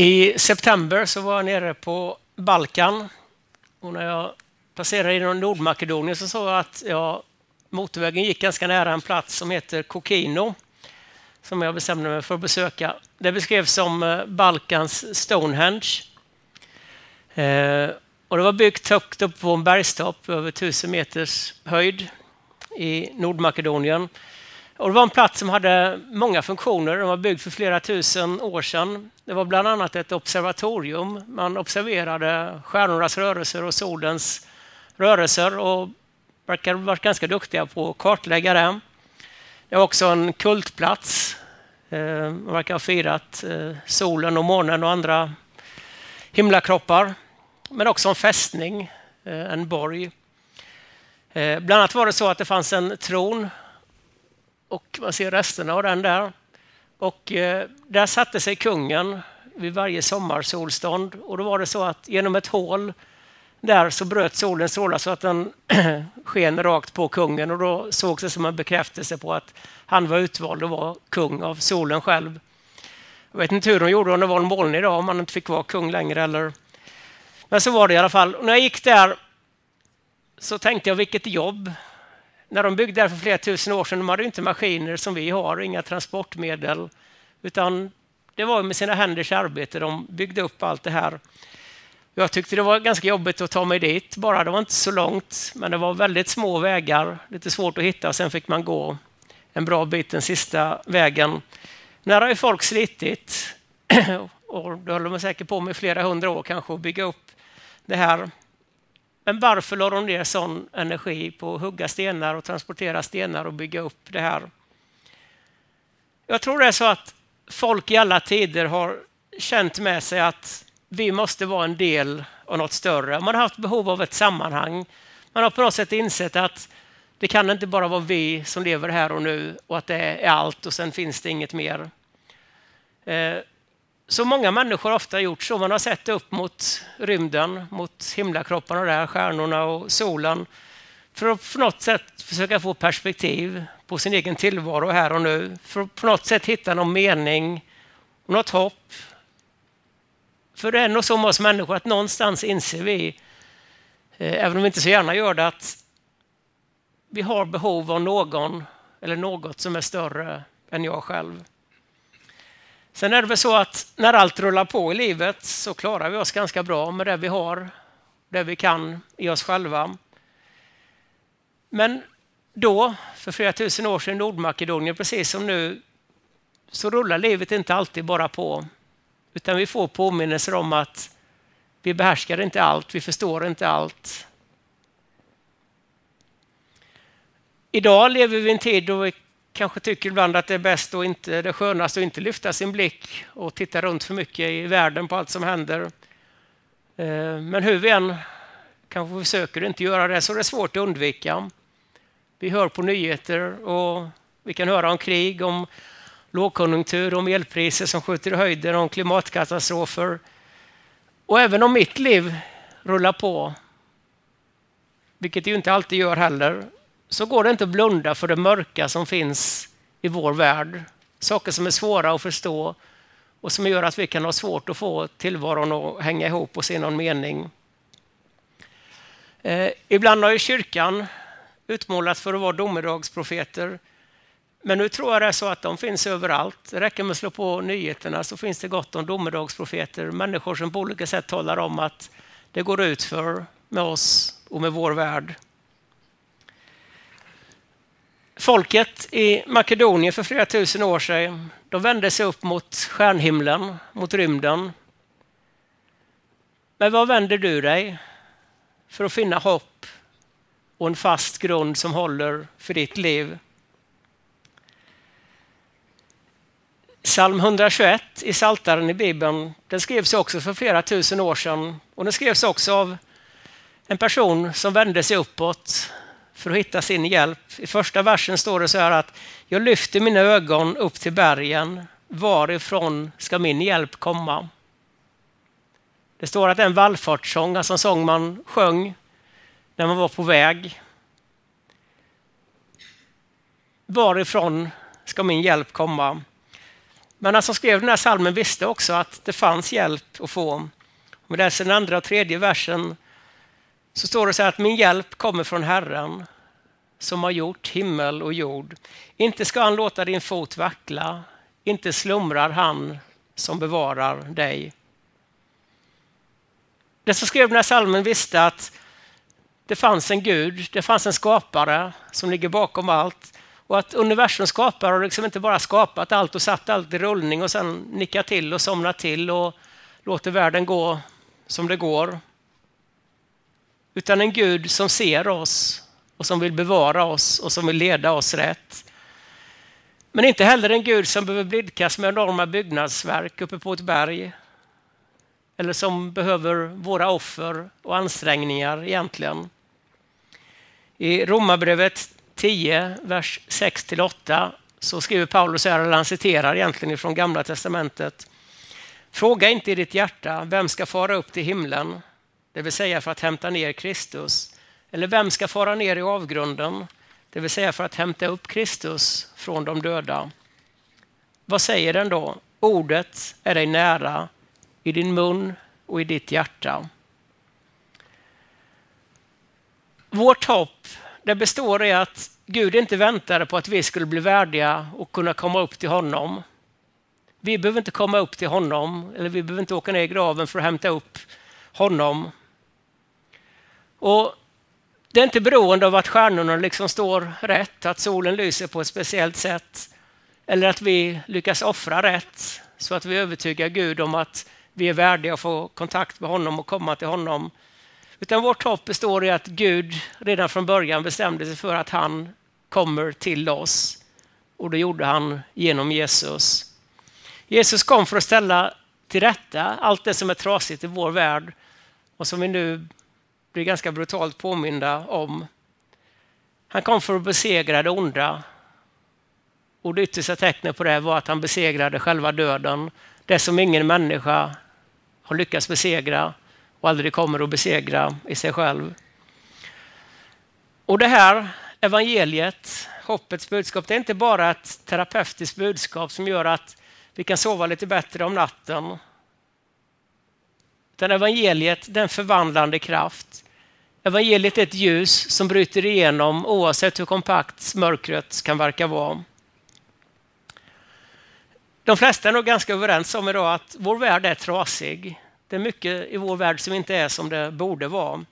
I september så var jag nere på Balkan och när jag passerade genom Nordmakedonien så såg jag att jag, motorvägen gick ganska nära en plats som heter Kokino som jag bestämde mig för att besöka. Det beskrevs som eh, Balkans Stonehenge. Eh, och det var byggt högt upp på en bergstopp över tusen meters höjd i Nordmakedonien. Och det var en plats som hade många funktioner. Den var byggd för flera tusen år sedan. Det var bland annat ett observatorium. Man observerade stjärnornas rörelser och solens rörelser och verkar ha varit ganska duktiga på att kartlägga det. Det var också en kultplats. Eh, man verkar ha firat eh, solen och månen och andra himlakroppar. Men också en fästning, eh, en borg. Bland annat var det så att det fanns en tron och man ser resterna av den där. Och eh, där satte sig kungen vid varje sommarsolstånd och då var det så att genom ett hål där så bröt solens strålar så att den sken rakt på kungen och då sågs det som en bekräftelse på att han var utvald och var kung av solen själv. Jag vet inte hur de gjorde, om det var en molnig dag, om han inte fick vara kung längre eller... Men så var det i alla fall. Och när jag gick där så tänkte jag vilket jobb när de byggde där för flera tusen år sedan, de hade inte maskiner som vi har, inga transportmedel, utan det var med sina händers arbete de byggde upp allt det här. Jag tyckte det var ganska jobbigt att ta mig dit bara. Det var inte så långt, men det var väldigt små vägar, lite svårt att hitta och sen fick man gå en bra bit den sista vägen. När har ju folk slitit och då höll de säkert på med flera hundra år kanske att bygga upp det här. Men varför la de ner sån energi på att hugga stenar och transportera stenar och bygga upp det här? Jag tror det är så att folk i alla tider har känt med sig att vi måste vara en del av något större. Man har haft behov av ett sammanhang. Man har på något sätt insett att det kan inte bara vara vi som lever här och nu och att det är allt och sen finns det inget mer. Eh, så många människor har ofta gjort så. Man har sett upp mot rymden, mot himlakropparna där, stjärnorna och solen för att på något sätt försöka få perspektiv på sin egen tillvaro här och nu. För att på något sätt hitta någon mening, något hopp. För det är nog så med oss människor att någonstans inser vi, eh, även om vi inte så gärna gör det, att vi har behov av någon eller något som är större än jag själv. Sen är det väl så att när allt rullar på i livet så klarar vi oss ganska bra med det vi har, det vi kan i oss själva. Men då, för flera tusen år sedan i Nordmakedonien, precis som nu, så rullar livet inte alltid bara på. Utan vi får påminnelser om att vi behärskar inte allt, vi förstår inte allt. Idag lever vi i en tid då vi kanske tycker ibland att det är bäst och inte det skönaste att inte lyfta sin blick och titta runt för mycket i världen på allt som händer. Eh, men hur vi än kanske försöker inte göra det så är det svårt att undvika. Vi hör på nyheter och vi kan höra om krig, om lågkonjunktur, om elpriser som skjuter i höjden, om klimatkatastrofer. Och även om mitt liv rullar på, vilket det ju inte alltid gör heller, så går det inte att blunda för det mörka som finns i vår värld. Saker som är svåra att förstå och som gör att vi kan ha svårt att få tillvaron att hänga ihop och se någon mening. Eh, ibland har ju kyrkan utmålats för att vara domedagsprofeter. Men nu tror jag det är så att de finns överallt. Det räcker med att slå på nyheterna så finns det gott om domedagsprofeter. Människor som på olika sätt talar om att det går ut för med oss och med vår värld. Folket i Makedonien för flera tusen år sedan, de vände sig upp mot stjärnhimlen, mot rymden. Men vad vänder du dig för att finna hopp och en fast grund som håller för ditt liv? Psalm 121 i Saltaren i Bibeln, den skrevs också för flera tusen år sedan och den skrevs också av en person som vände sig uppåt för att hitta sin hjälp. I första versen står det så här att jag lyfter mina ögon upp till bergen. Varifrån ska min hjälp komma? Det står att det är en vallfartssång, alltså en sång man sjöng när man var på väg. Varifrån ska min hjälp komma? Men han som skrev den här salmen visste också att det fanns hjälp att få. Om vi läser den andra och tredje versen så står det så här att min hjälp kommer från Herren som har gjort himmel och jord. Inte ska han låta din fot vackla, inte slumrar han som bevarar dig. Den som skrev den här salmen visste att det fanns en Gud, det fanns en skapare som ligger bakom allt och att universums skapare har liksom inte bara skapat allt och satt allt i rullning och sen nickat till och somnat till och låter världen gå som det går. Utan en Gud som ser oss och som vill bevara oss och som vill leda oss rätt. Men inte heller en Gud som behöver blidkas med enorma byggnadsverk uppe på ett berg. Eller som behöver våra offer och ansträngningar egentligen. I Romarbrevet 10, vers 6-8 så skriver Paulus här, eller han citerar egentligen från Gamla Testamentet. Fråga inte i ditt hjärta, vem ska fara upp till himlen? Det vill säga för att hämta ner Kristus. Eller vem ska fara ner i avgrunden? Det vill säga för att hämta upp Kristus från de döda. Vad säger den då? Ordet är dig nära, i din mun och i ditt hjärta. Vårt hopp det består i att Gud inte väntade på att vi skulle bli värdiga och kunna komma upp till honom. Vi behöver inte komma upp till honom, eller vi behöver inte åka ner i graven för att hämta upp honom. Och Det är inte beroende av att stjärnorna liksom står rätt, att solen lyser på ett speciellt sätt, eller att vi lyckas offra rätt, så att vi övertygar Gud om att vi är värdiga att få kontakt med honom och komma till honom. Utan vårt hopp består i att Gud redan från början bestämde sig för att han kommer till oss. Och det gjorde han genom Jesus. Jesus kom för att ställa till rätta allt det som är trasigt i vår värld och som vi nu blir ganska brutalt påminda om. Han kom för att besegra det onda. Och det yttersta tecknet på det var att han besegrade själva döden. Det som ingen människa har lyckats besegra och aldrig kommer att besegra i sig själv. Och det här evangeliet, hoppets budskap, det är inte bara ett terapeutiskt budskap som gör att vi kan sova lite bättre om natten. Utan evangeliet, den förvandlande kraft. Evangeliet är ett ljus som bryter igenom oavsett hur kompakt mörkret kan verka vara. De flesta är nog ganska överens om idag att vår värld är trasig. Det är mycket i vår värld som inte är som det borde vara.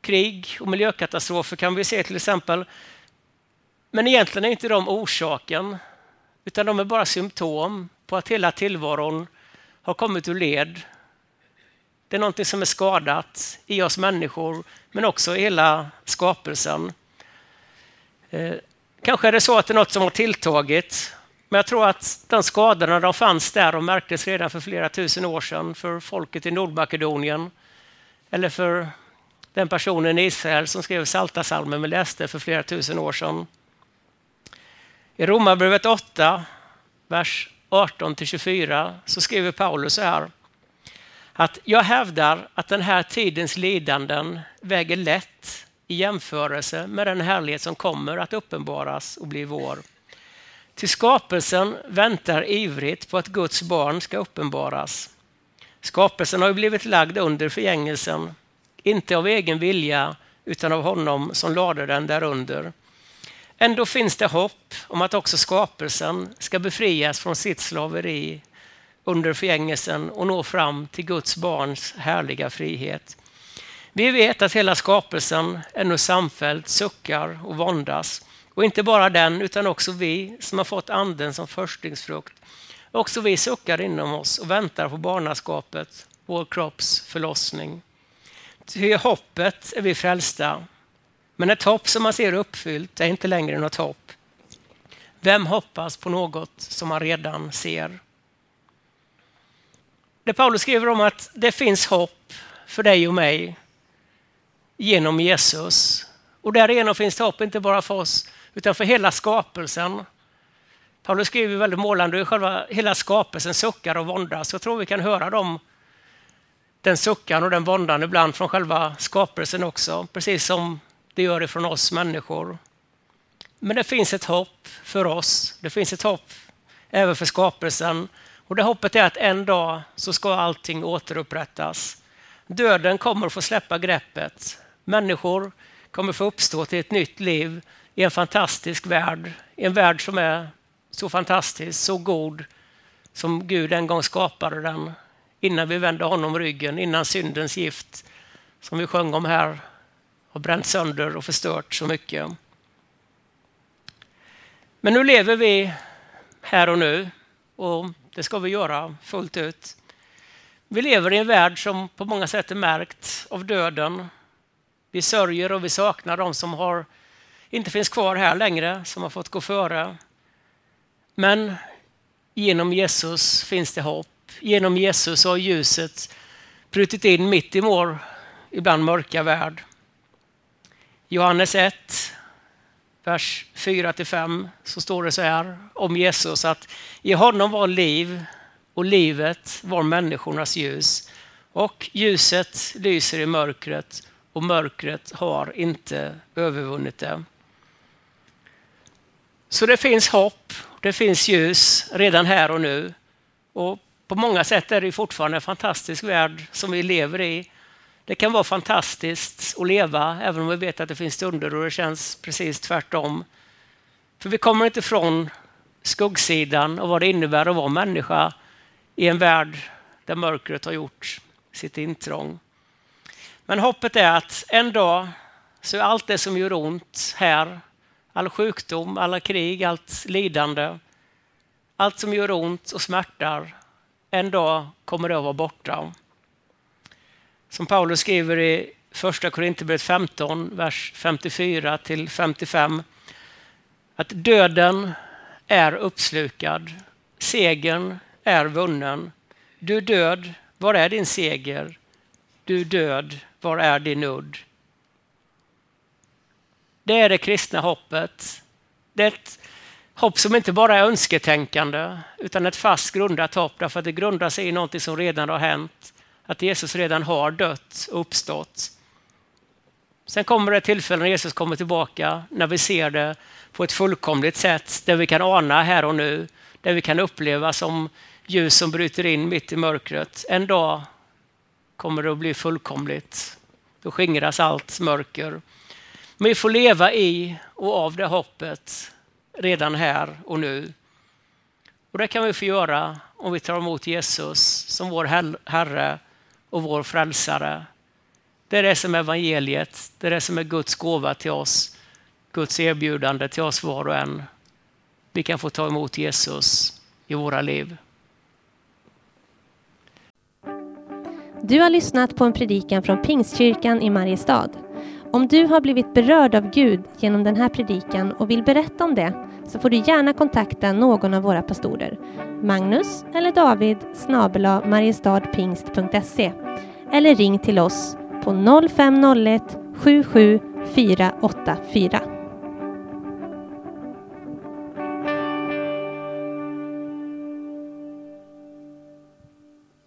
Krig och miljökatastrofer kan vi se till exempel. Men egentligen är inte de orsaken, utan de är bara symptom på att hela tillvaron har kommit ur led. Det är någonting som är skadat i oss människor, men också i hela skapelsen. Eh, kanske är det så att det är något som har tilltagit men jag tror att den skadorna de fanns där och märktes redan för flera tusen år sedan för folket i Nordmakedonien. Eller för den personen i Israel som skrev Saltasalmen vi läste för flera tusen år sedan. I Romarbrevet 8, vers 18-24 så skriver Paulus så här. Att jag hävdar att den här tidens lidanden väger lätt i jämförelse med den härlighet som kommer att uppenbaras och bli vår. Till skapelsen väntar ivrigt på att Guds barn ska uppenbaras. Skapelsen har ju blivit lagd under förgängelsen, inte av egen vilja utan av honom som lade den därunder. Ändå finns det hopp om att också skapelsen ska befrias från sitt slaveri under förgängelsen och nå fram till Guds barns härliga frihet. Vi vet att hela skapelsen ännu samfällt suckar och våndas och inte bara den, utan också vi som har fått anden som förstlingsfrukt. Också vi suckar inom oss och väntar på barnaskapet, vår kropps förlossning. Ty hoppet är vi frälsta. Men ett hopp som man ser uppfyllt är inte längre något hopp. Vem hoppas på något som man redan ser? Det Paulus skriver om att det finns hopp för dig och mig genom Jesus. Och därigenom finns det hopp inte bara för oss utan för hela skapelsen. Paulus skriver väldigt målande, själva hela skapelsen suckar och våndas. Jag tror vi kan höra dem, den suckan och den våndan ibland från själva skapelsen också, precis som det gör det från oss människor. Men det finns ett hopp för oss. Det finns ett hopp även för skapelsen. Och det hoppet är att en dag så ska allting återupprättas. Döden kommer att få släppa greppet. Människor kommer få uppstå till ett nytt liv i en fantastisk värld. I en värld som är så fantastisk, så god som Gud en gång skapade den innan vi vände honom ryggen, innan syndens gift som vi sjöng om här har bränt sönder och förstört så mycket. Men nu lever vi här och nu och det ska vi göra fullt ut. Vi lever i en värld som på många sätt är märkt av döden. Vi sörjer och vi saknar de som har, inte finns kvar här längre, som har fått gå före. Men genom Jesus finns det hopp. Genom Jesus har ljuset brutit in mitt i vår ibland mörka värld. Johannes 1, vers 4-5 så står det så här om Jesus att i honom var liv och livet var människornas ljus. Och ljuset lyser i mörkret och mörkret har inte övervunnit det. Så det finns hopp, det finns ljus redan här och nu. Och på många sätt är det fortfarande en fantastisk värld som vi lever i. Det kan vara fantastiskt att leva, även om vi vet att det finns stunder och det känns precis tvärtom. För vi kommer inte ifrån skuggsidan och vad det innebär att vara människa i en värld där mörkret har gjort sitt intrång. Men hoppet är att en dag så är allt det som gör ont här, all sjukdom, alla krig, allt lidande, allt som gör ont och smärtar, en dag kommer det att vara borta. Som Paulus skriver i första Korinthierbrevet 15, vers 54 till 55, att döden är uppslukad, segern är vunnen. Du död, var är din seger? Du död, var är din udd? Det är det kristna hoppet. Det är ett hopp som inte bara är önsketänkande utan ett fast grundat hopp därför att det grundar sig i något som redan har hänt. Att Jesus redan har dött och uppstått. Sen kommer det tillfällen när Jesus kommer tillbaka när vi ser det på ett fullkomligt sätt där vi kan ana här och nu, där vi kan uppleva som ljus som bryter in mitt i mörkret. En dag kommer det att bli fullkomligt. Då skingras allt mörker. Men vi får leva i och av det hoppet redan här och nu. Och det kan vi få göra om vi tar emot Jesus som vår Herre och vår Frälsare. Det är det som är evangeliet, det är det som är Guds gåva till oss, Guds erbjudande till oss var och en. Vi kan få ta emot Jesus i våra liv. Du har lyssnat på en predikan från Pingstkyrkan i Mariestad. Om du har blivit berörd av Gud genom den här predikan och vill berätta om det så får du gärna kontakta någon av våra pastorer. Magnus eller David snabela mariestadpingst.se eller ring till oss på 0501 77 484.